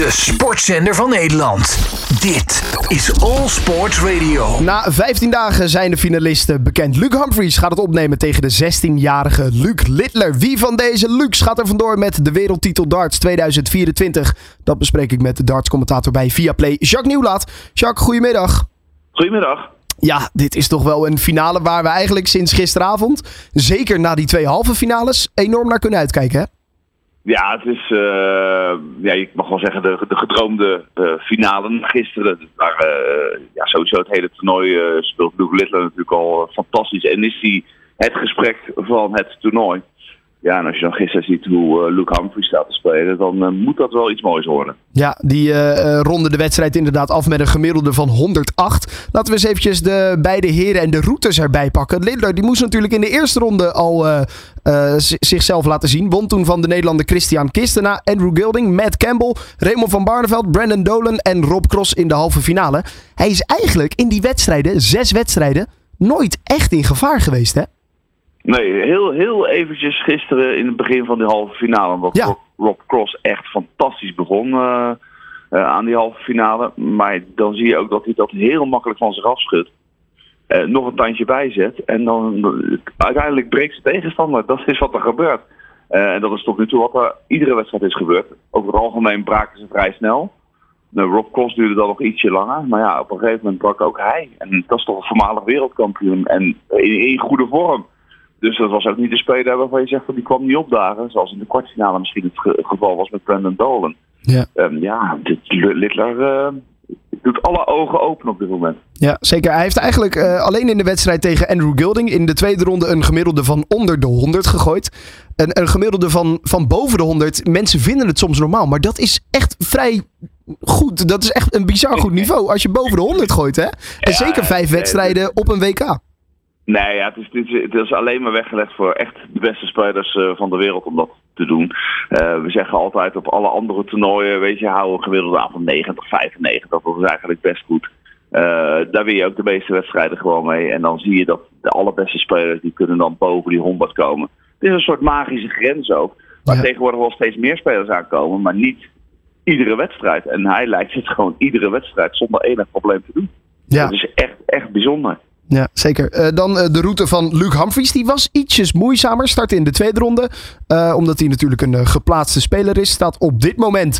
de sportzender van Nederland. Dit is All Sports Radio. Na 15 dagen zijn de finalisten bekend. Luke Humphries gaat het opnemen tegen de 16-jarige Luc Littler. Wie van deze Lucs gaat er vandoor met de wereldtitel darts 2024? Dat bespreek ik met de dartscommentator bij Viaplay, Jacques Nieuwlaat. Jacques, goedemiddag. Goedemiddag. Ja, dit is toch wel een finale waar we eigenlijk sinds gisteravond, zeker na die twee halve finales, enorm naar kunnen uitkijken, hè? Ja, het is, uh, ja, ik mag wel zeggen, de, de gedroomde uh, finale gisteren. Maar uh, ja, sowieso het hele toernooi speelt Luke Littler natuurlijk al fantastisch. En is hij het gesprek van het toernooi. Ja, en als je dan gisteren ziet hoe Luke Humphrey staat te spelen, dan moet dat wel iets moois worden. Ja, die ronde de wedstrijd inderdaad af met een gemiddelde van 108. Laten we eens eventjes de beide heren en de routes erbij pakken. Lindler die moest natuurlijk in de eerste ronde al zichzelf laten zien. Won toen van de Nederlander Christian Kistena, Andrew Gilding, Matt Campbell, Raymond van Barneveld, Brandon Dolan en Rob Cross in de halve finale. Hij is eigenlijk in die wedstrijden, zes wedstrijden, nooit echt in gevaar geweest hè? Nee, heel, heel eventjes gisteren in het begin van die halve finale. Omdat Ja. Rob Cross echt fantastisch begon uh, uh, aan die halve finale. Maar dan zie je ook dat hij dat heel makkelijk van zich afschudt. Uh, nog een tandje bijzet. En dan uiteindelijk breekt zijn tegenstander. Dat is wat er gebeurt. en dat is tot nu toe wat er iedere wedstrijd is gebeurd. Over het algemeen braken ze vrij snel. Nou, Rob Cross duurde dan nog ietsje langer. Maar ja, op een gegeven moment brak ook hij. En dat is toch een voormalig wereldkampioen. En in, in goede vorm. Dus dat was ook niet de speler waarvan je zegt van die kwam niet opdagen. Zoals in de kwartfinale misschien het ge geval was met Brandon Dolan. Ja, um, ja dit, Littler uh, doet alle ogen open op dit moment. Ja, zeker. Hij heeft eigenlijk uh, alleen in de wedstrijd tegen Andrew Gilding in de tweede ronde een gemiddelde van onder de 100 gegooid. Een, een gemiddelde van, van boven de 100. Mensen vinden het soms normaal, maar dat is echt vrij goed. Dat is echt een bizar goed niveau als je boven de 100 gooit. Hè? En ja, zeker vijf wedstrijden op een WK. Nee, ja, het, is, het, is, alleen maar weggelegd voor echt de beste spelers uh, van de wereld om dat te doen. Uh, we zeggen altijd op alle andere toernooien, weet je, hou een gemiddelde aan van 90, 95. Dat is eigenlijk best goed. Uh, daar win je ook de meeste wedstrijden gewoon mee. En dan zie je dat de allerbeste spelers, die kunnen dan boven die 100 komen. Het is een soort magische grens ook. Waar ja. tegenwoordig wel steeds meer spelers aankomen, maar niet iedere wedstrijd. En hij lijkt het gewoon iedere wedstrijd zonder enig probleem te doen. Ja. Dat is echt, echt bijzonder. Ja, zeker. Uh, dan uh, de route van Luc Humphries. Die was ietsjes moeizamer. Startte in de tweede ronde. Uh, omdat hij natuurlijk een geplaatste speler is. Staat op dit moment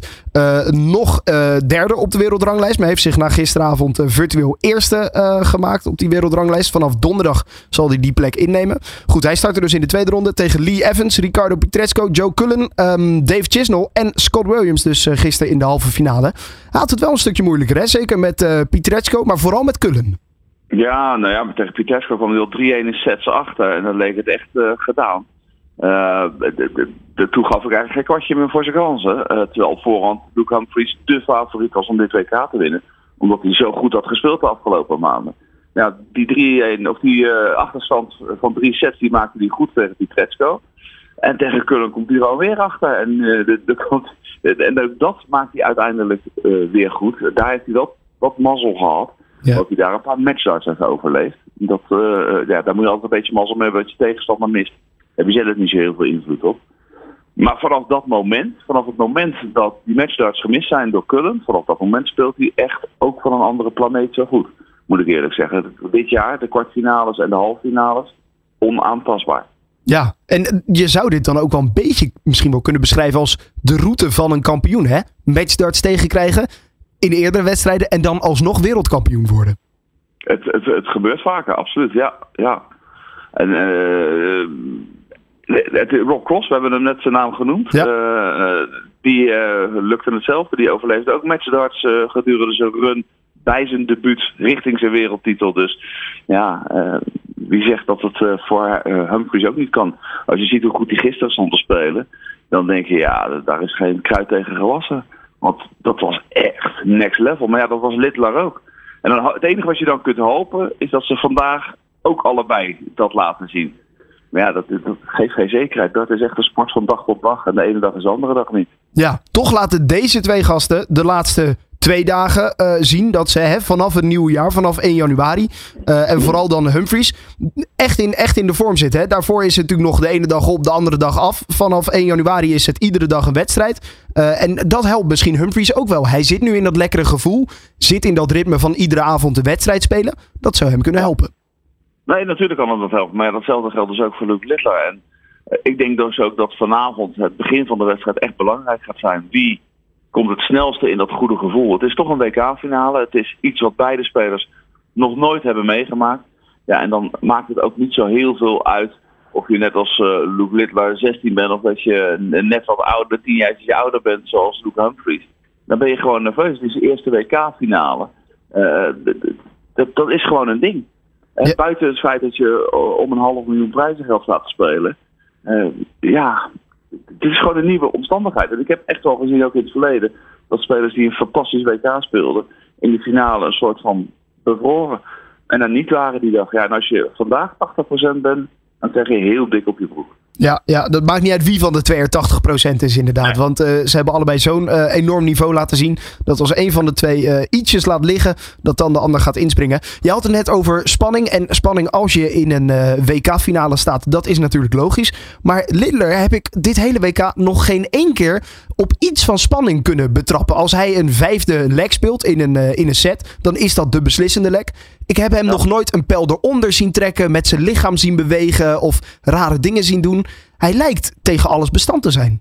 nog derde op de wereldranglijst. Maar heeft zich na gisteravond virtueel eerste gemaakt op die wereldranglijst. Vanaf donderdag zal hij die plek innemen. Goed, hij startte dus in de tweede ronde tegen Lee Evans, Ricardo Pietrezco, Joe Cullen, um, Dave Chisnell en Scott Williams. Dus gisteren in de halve finale. Hij had het wel een stukje moeilijker, hè? Zeker met Pietrezco, maar vooral met Cullen. Ja, nou ja, maar tegen Pietrezco kwam hij al 3-1 in sets achter. En dan leek het echt uh, gedaan. Uh, de, toen gaf ik eigenlijk geen kwartje meer voor zijn kansen. Uh, terwijl op voorhand Luke Humphries de favoriet was om dit WK te winnen. Omdat hij zo goed had gespeeld de afgelopen maanden. Ja, die 3-1, of die achterstand van drie sets, die maakte hij goed tegen Pietrezco. En tegen Cullen komt hij er alweer achter. En, de, de, en ook dat maakt hij uiteindelijk weer goed. Daar heeft hij wel wat mazzel gehad. Ja. Dat hij daar een paar matchdarts heeft overleefd. Dat, uh, ja, daar moet je altijd een beetje mazzel mee hebben wat je tegenstander mist. Daar heb je zelf niet zo heel veel invloed op. Maar vanaf dat moment, vanaf het moment dat die matchdarts gemist zijn door Cullen, vanaf dat moment speelt hij echt ook van een andere planeet zo goed. Moet ik eerlijk zeggen. Dit jaar, de kwartfinales en de halffinales, onaantastbaar. Ja, en je zou dit dan ook wel een beetje misschien wel kunnen beschrijven als de route van een kampioen, hè? Matchdarts tegenkrijgen in eerdere wedstrijden en dan alsnog wereldkampioen worden. Het, het, het gebeurt vaker, absoluut. Ja, ja. En uh, het, Rob Cross, we hebben hem net zijn naam genoemd. Ja. Uh, die uh, lukte hetzelfde. Die overleefde ook matchdarts gedurende zijn run bij zijn debuut richting zijn wereldtitel. Dus ja, wie zegt dat het voor Humphries ook niet kan? Als je ziet hoe goed hij gisteren stond te spelen, dan denk je ja, daar is geen kruid tegen gewassen. Want dat was echt next level. Maar ja, dat was Littler ook. En dan, het enige wat je dan kunt hopen is dat ze vandaag ook allebei dat laten zien. Maar ja, dat, dat geeft geen zekerheid. Dat is echt een sport van dag tot dag. En de ene dag is de andere dag niet. Ja, toch laten deze twee gasten de laatste twee dagen uh, zien dat ze hè, vanaf het nieuwe jaar, vanaf 1 januari, uh, en vooral dan Humphries, echt in, echt in de vorm zitten. Hè. Daarvoor is het natuurlijk nog de ene dag op, de andere dag af. Vanaf 1 januari is het iedere dag een wedstrijd. Uh, en dat helpt misschien Humphries ook wel. Hij zit nu in dat lekkere gevoel, zit in dat ritme van iedere avond de wedstrijd spelen. Dat zou hem kunnen helpen. Nee, natuurlijk kan dat helpen. Maar datzelfde geldt dus ook voor Luke Littler. En ik denk dus ook dat vanavond het begin van de wedstrijd echt belangrijk gaat zijn. Wie komt het snelste in dat goede gevoel? Het is toch een WK-finale. Het is iets wat beide spelers nog nooit hebben meegemaakt. Ja, en dan maakt het ook niet zo heel veel uit of je net als uh, Luke Littler 16 bent of dat je net wat ouder, 10 jaar ouder bent zoals Luke Humphries. Dan ben je gewoon nerveus. Het is de eerste WK-finale. Uh, dat, dat is gewoon een ding. Ja. Buiten het feit dat je om een half miljoen prijzengeld staat te spelen. Uh, ja, het is gewoon een nieuwe omstandigheid. En ik heb echt wel gezien, ook in het verleden, dat spelers die een fantastisch WK speelden, in de finale een soort van bevroren. En dan niet waren die dag. Ja, en als je vandaag 80% bent, dan krijg je heel dik op je broek. Ja, ja, dat maakt niet uit wie van de twee er 80% is inderdaad. Want uh, ze hebben allebei zo'n uh, enorm niveau laten zien. Dat als een van de twee uh, ietsjes laat liggen, dat dan de ander gaat inspringen. Je had het net over spanning. En spanning als je in een WK-finale staat, dat is natuurlijk logisch. Maar Littler heb ik dit hele WK nog geen één keer op iets van spanning kunnen betrappen. Als hij een vijfde lek speelt in een, in een set, dan is dat de beslissende lek. Ik heb hem nog nooit een pijl eronder zien trekken, met zijn lichaam zien bewegen of rare dingen zien doen. Hij lijkt tegen alles bestand te zijn.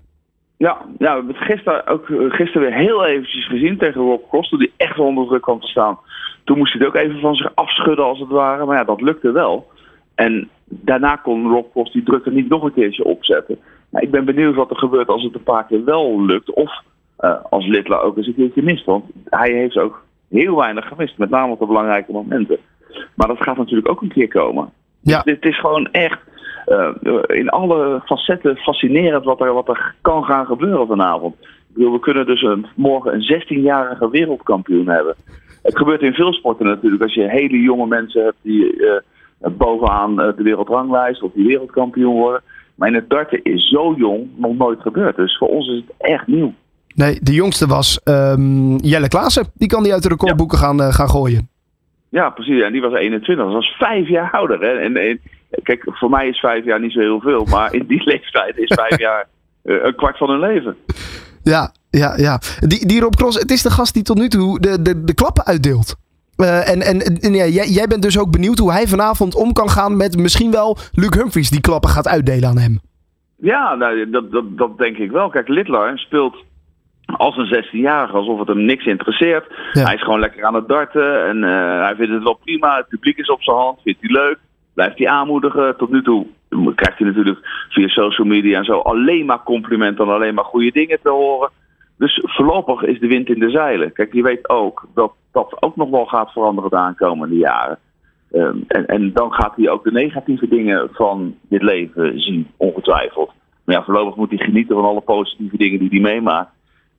Ja, ja we hebben het gisteren, ook, eh, gisteren weer heel eventjes gezien tegen Rob Koster, die echt onder druk kwam te staan. Toen moest hij het ook even van zich afschudden als het ware, maar ja, dat lukte wel. En daarna kon Rob Kost die druk er niet nog een keertje opzetten. Maar ik ben benieuwd wat er gebeurt als het een paar keer wel lukt. Of uh, als Littler ook eens een keertje mist. Want hij heeft ook heel weinig gemist, met name op de belangrijke momenten. Maar dat gaat natuurlijk ook een keer komen. Ja. Dus dit is gewoon echt uh, in alle facetten fascinerend wat er, wat er kan gaan gebeuren vanavond. Ik bedoel, we kunnen dus een, morgen een 16-jarige wereldkampioen hebben. Het gebeurt in veel sporten natuurlijk. Als je hele jonge mensen hebt die uh, bovenaan de wereldranglijst of die wereldkampioen worden. Maar in het darten is zo jong nog nooit gebeurd. Dus voor ons is het echt nieuw. Nee, de jongste was um, Jelle Klaassen. Die kan die uit de recordboeken ja. gaan, uh, gaan gooien. Ja, precies. En die was 21. Dat was vijf jaar ouder. Hè? En, en, kijk, voor mij is vijf jaar niet zo heel veel. Maar in die leeftijd is vijf jaar uh, een kwart van hun leven. Ja, ja, ja. Die, die Rob Cross, het is de gast die tot nu toe de, de, de klappen uitdeelt. Uh, en en, en ja, jij, jij bent dus ook benieuwd hoe hij vanavond om kan gaan met misschien wel Luke Humphries die klappen gaat uitdelen aan hem. Ja, nou, dat, dat, dat denk ik wel. Kijk, Littler speelt als een 16-jarige, alsof het hem niks interesseert. Ja. Hij is gewoon lekker aan het darten en uh, hij vindt het wel prima. Het publiek is op zijn hand, vindt hij leuk. Blijft hij aanmoedigen. Tot nu toe krijgt hij natuurlijk via social media en zo alleen maar complimenten en alleen maar goede dingen te horen. Dus voorlopig is de wind in de zeilen. Kijk, je weet ook dat dat ook nog wel gaat veranderen de aankomende jaren. Um, en, en dan gaat hij ook de negatieve dingen van dit leven zien, ongetwijfeld. Maar ja, voorlopig moet hij genieten van alle positieve dingen die hij meemaakt.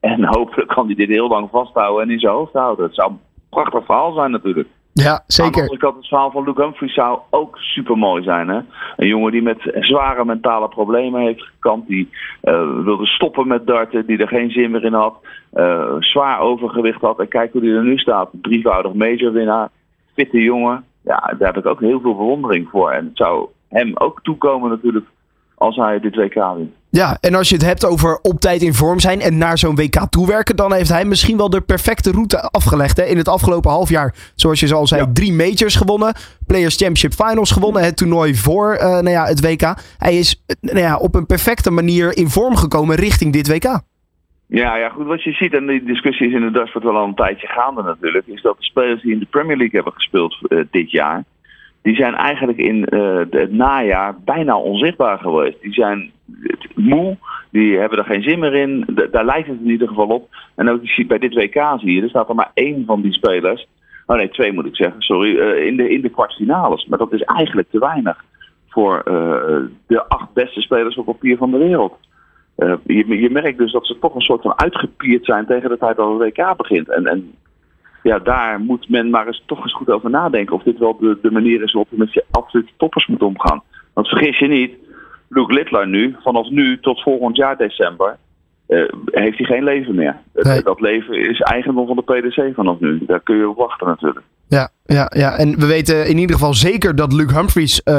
En hopelijk kan hij dit heel lang vasthouden en in zijn hoofd houden. Het zou een prachtig verhaal zijn natuurlijk. Ja, zeker. Ik had het verhaal van Luke Humphries zou ook super mooi zijn. Hè? Een jongen die met zware mentale problemen heeft gekant. Die uh, wilde stoppen met darten. Die er geen zin meer in had. Uh, zwaar overgewicht had. En kijk hoe hij er nu staat. Drievoudig majorwinnaar. Fitte jongen. Ja, daar heb ik ook heel veel bewondering voor. En het zou hem ook toekomen natuurlijk als hij dit WK wint. Ja, en als je het hebt over op tijd in vorm zijn en naar zo'n WK toewerken, dan heeft hij misschien wel de perfecte route afgelegd. Hè? In het afgelopen half jaar, zoals je al zei, ja. drie majors gewonnen, Players Championship Finals gewonnen, het toernooi voor uh, nou ja, het WK. Hij is nou ja, op een perfecte manier in vorm gekomen richting dit WK. Ja, ja, goed. Wat je ziet, en die discussie is in de dashboard wel al een tijdje gaande natuurlijk, is dat de spelers die in de Premier League hebben gespeeld uh, dit jaar, die zijn eigenlijk in uh, het najaar bijna onzichtbaar geweest. Die zijn moe, die hebben er geen zin meer in. Daar lijkt het in ieder geval op. En ook bij dit WK zie je, er staat er maar één van die spelers. Oh nee, twee moet ik zeggen, sorry. Uh, in, de, in de kwartfinales. Maar dat is eigenlijk te weinig voor uh, de acht beste spelers op papier van de wereld. Uh, je, je, merkt dus dat ze toch een soort van uitgepierd zijn tegen de tijd dat het WK begint. En, en ja, daar moet men maar eens toch eens goed over nadenken of dit wel de, de manier is waarop je met je absolute toppers moet omgaan. Want vergis je niet, Luke Littler nu, vanaf nu tot volgend jaar december, heeft hij geen leven meer. Nee. Dat leven is eigendom van de PDC vanaf nu. Daar kun je op wachten natuurlijk. Ja, ja, ja, en we weten in ieder geval zeker dat Luke Humphries eh,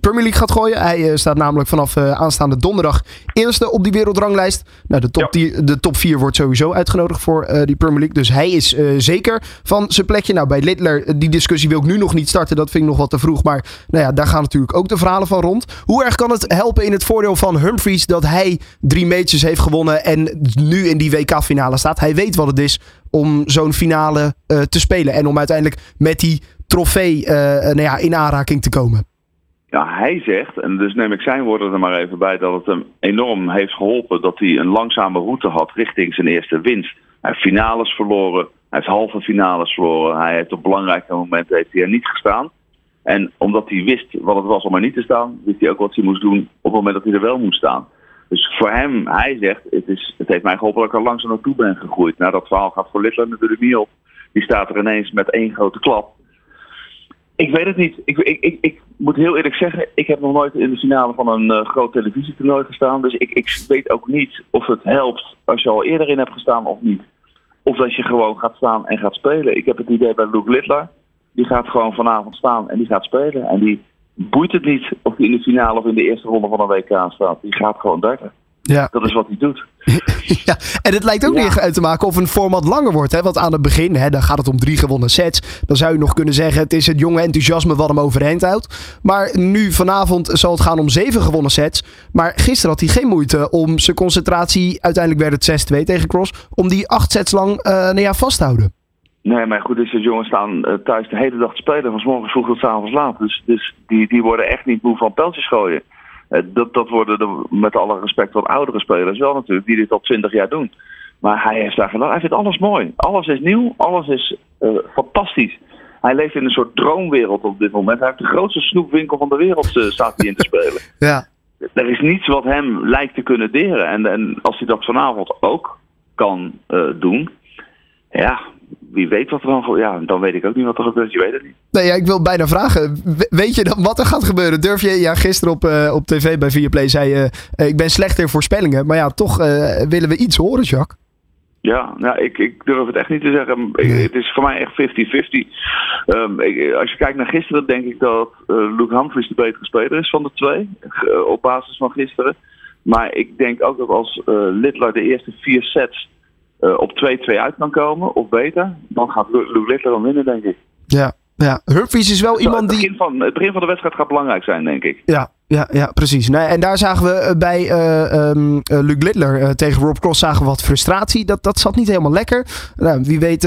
Premier League gaat gooien. Hij eh, staat namelijk vanaf eh, aanstaande donderdag eerste op die wereldranglijst. Nou, de, top Ja. die, de top 4 wordt sowieso uitgenodigd voor die Premier League. Dus hij is zeker van zijn plekje. Nou, bij Littler, die discussie wil ik nu nog niet starten. Dat vind ik nog wat te vroeg. Maar nou ja, daar gaan natuurlijk ook de verhalen van rond. Hoe erg kan het helpen in het voordeel van Humphries dat hij drie matches heeft gewonnen en nu in die WK-finale staat? Hij weet wat het is om zo'n finale eh, te spelen. En om uiteindelijk met die trofee eh, nou ja, in aanraking te komen. Ja, hij zegt, en dus neem ik zijn woorden er maar even bij, dat het hem enorm heeft geholpen dat hij een langzame route had richting zijn eerste winst. Hij heeft finales verloren, hij heeft halve finales verloren, hij heeft op belangrijke momenten heeft hij er niet gestaan. En omdat hij wist wat het was om er niet te staan, wist hij ook wat hij moest doen op het moment dat hij er wel moest staan. Dus voor hem, hij zegt, het, is, het heeft mij geholpen dat ik er langzaam naartoe ben gegroeid. Nou, dat verhaal gaat voor Littler natuurlijk niet op. Die staat er ineens met één grote klap. Ik weet het niet. Ik, ik, ik, ik moet heel eerlijk zeggen, ik heb nog nooit in de finale van een eh, groot televisietoernooi gestaan. Dus ik, ik weet ook niet of het helpt als je al eerder in hebt gestaan of niet. Of dat je gewoon gaat staan en gaat spelen. Ik heb het idee bij Luke Littler. Die gaat gewoon vanavond staan en die gaat spelen. En die boeit het niet of hij in de finale of in de eerste ronde van een WK staat. Die gaat gewoon darten. Ja. Dat is wat hij doet. ja. En het lijkt ook Ja. niet uit te maken of een format langer wordt. Hè? Want aan het begin, hè, dan gaat het om drie gewonnen sets. Dan zou je nog kunnen zeggen, het is het jonge enthousiasme wat hem overeind houdt. Maar nu vanavond zal het gaan om zeven gewonnen sets. Maar gisteren had hij geen moeite om zijn concentratie, uiteindelijk werd het 6-2 tegen Cross, om die acht sets lang nou ja, vast te houden. Nee, maar goed, deze jongens staan eh, thuis de hele dag te spelen. Van 's morgens vroeg tot 's avonds laat. Dus, dus die, die worden echt niet moe van pijltjes gooien. Eh, dat, dat worden de, met alle respect wat oudere spelers wel natuurlijk. Die dit al 20 jaar doen. Maar hij heeft daar gedaan. Hij vindt alles mooi. Alles is nieuw. Alles is eh, fantastisch. Hij leeft in een soort droomwereld op dit moment. Hij heeft de grootste snoepwinkel van de wereld staat hij in te spelen. Ja. Er is niets wat hem lijkt te kunnen deren. En, en als hij dat vanavond ook kan doen, ja, wie weet wat er dan Ja, dan weet ik ook niet wat er gebeurt. Je weet het niet. Nee, ja, ik wil bijna vragen. We- Weet je dan wat er gaat gebeuren? Durf je, ja, gisteren op, eh, op tv bij Viaplay zei je, eh, ik ben slecht in voorspellingen. Maar ja, toch eh, willen we iets horen, Jacques. Ja, nou, ik, ik durf het echt niet te zeggen. Ik-. Het is voor mij echt 50-50. Ehm, als je kijkt naar gisteren, denk ik dat Luke Humphries de betere speler is van de twee. op basis van gisteren. Maar ik denk ook dat als Littler de eerste vier sets eh, op 2-2 uit kan komen, of beter, dan gaat Lu- Luke Littler dan winnen, denk ik. Ja, ja. Humphries is wel iemand het, die... begin van, het begin van de wedstrijd gaat belangrijk zijn, denk ik. Ja, ja, ja precies. Nee, en daar zagen we eh, bij ehm, eh, Luc Littler tegen Rob Cross zagen we wat frustratie. Dat, dat zat niet helemaal lekker. Nou, wie weet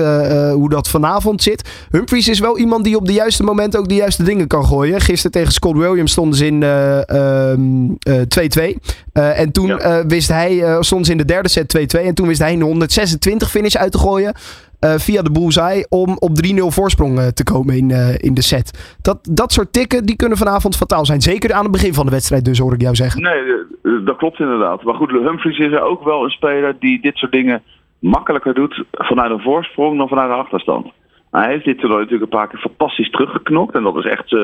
hoe dat vanavond zit. Humphries is wel iemand die op de juiste momenten ook de juiste dingen kan gooien. Gisteren tegen Scott Williams stonden ze in eh, ehm, eh, 2-2. Eh, en toen Ja. wist hij, stonden ze in de derde set 2-2. En toen wist hij een 126 finish uit te gooien. Eh, via de bullseye om op 3-0 voorsprong eh, te komen in, eh, in de set. Dat, dat soort tikken die kunnen vanavond fataal zijn. Zeker aan het begin van de wedstrijd dus, hoor ik jou zeggen. Nee, dat klopt inderdaad. Maar goed, Humphries is ook wel een speler die dit soort dingen makkelijker doet vanuit een voorsprong dan vanuit een achterstand. Hij heeft dit toernooi natuurlijk een paar keer fantastisch teruggeknokt. En dat is echt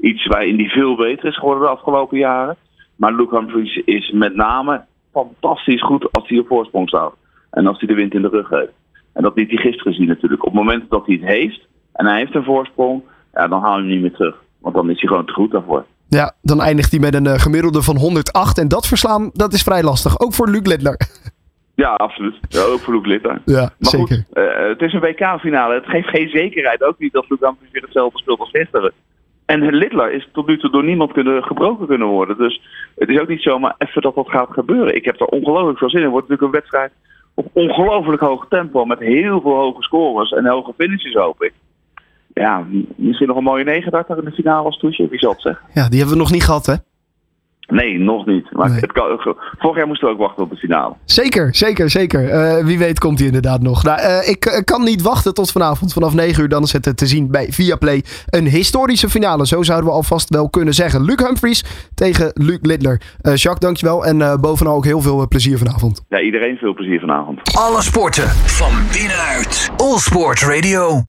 iets waarin hij veel beter is geworden de afgelopen jaren. Maar Luke Humphries is met name fantastisch goed als hij op voorsprong staat. En als hij de wind in de rug heeft. En dat liet hij gisteren zien natuurlijk. Op het moment dat hij het heeft en hij heeft een voorsprong, ja, dan haal je hem niet meer terug. Want dan is hij gewoon te goed daarvoor. Ja, dan eindigt hij met een eh, gemiddelde van 108. En dat verslaan, dat is vrij lastig. Ook voor Luc Littler. Ja, absoluut. Ja, ook voor Luke Litter. ja, Maar zeker. goed, eh, het is een WK-finale. Het geeft geen zekerheid. Ook niet dat Luke Humphries weer hetzelfde speelt als gisteren. En Littler is tot nu toe door niemand kunnen, gebroken kunnen worden. Dus het is ook niet zomaar even dat dat gaat gebeuren. Ik heb er ongelooflijk veel zin in. Het wordt natuurlijk een wedstrijd op ongelooflijk hoog tempo. Met heel veel hoge scores en hoge finishes hoop ik. Ja, misschien nog een mooie negendarter in de finale als toetje. Wie zal het zeggen? Ja, die hebben we nog niet gehad, hè? Nee, nog niet. Maar Nee. het kan, vorig jaar moesten we ook wachten op de finale. Zeker, zeker, zeker. Eh, wie weet komt hij inderdaad nog. Nou, eh, ik eh, kan niet wachten tot vanavond. Vanaf 9 uur dan is het te zien bij Viaplay. Een historische finale, zo zouden we alvast wel kunnen zeggen. Luc Humphries tegen Luc Littler. Eh Jacques, dankjewel. En eh, bovenal ook heel veel plezier vanavond. Ja, iedereen veel plezier vanavond. Alle sporten van binnenuit. All Sport Radio.